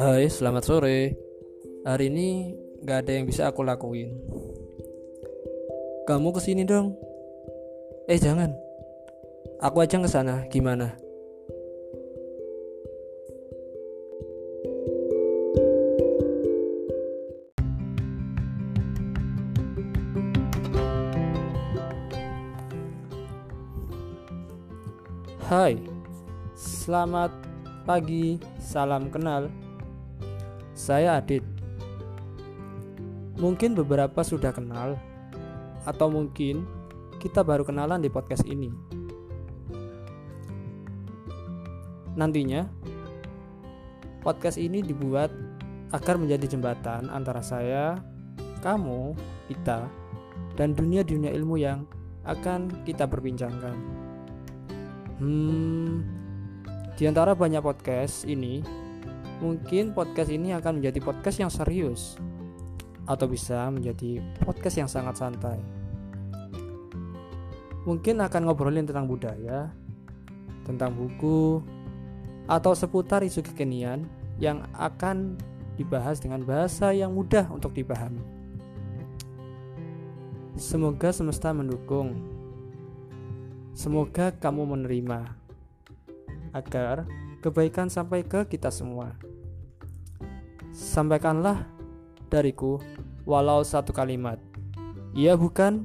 Hai, selamat sore. Hari ini gak ada yang bisa aku lakuin. Kamu ke sini dong. Eh jangan. Aku aja ke sana. Gimana? Hai, selamat pagi, salam kenal. Saya Adit. Mungkin beberapa sudah kenal, atau mungkin kita baru kenalan di podcast ini. Nantinya, podcast ini dibuat agar menjadi jembatan antara saya, kamu, kita, dan dunia-dunia ilmu yang akan kita perbincangkan. Hmm, di antara banyak podcast ini, mungkin podcast ini akan menjadi podcast yang serius, atau bisa menjadi podcast yang sangat santai. Mungkin akan ngobrolin tentang budaya, tentang buku, atau seputar isu kekinian yang akan dibahas dengan bahasa yang mudah untuk dipahami. Semoga semesta mendukung Semoga kamu menerima agar kebaikan sampai ke kita semua. Sampaikanlah dariku walau satu kalimat. Iya bukan?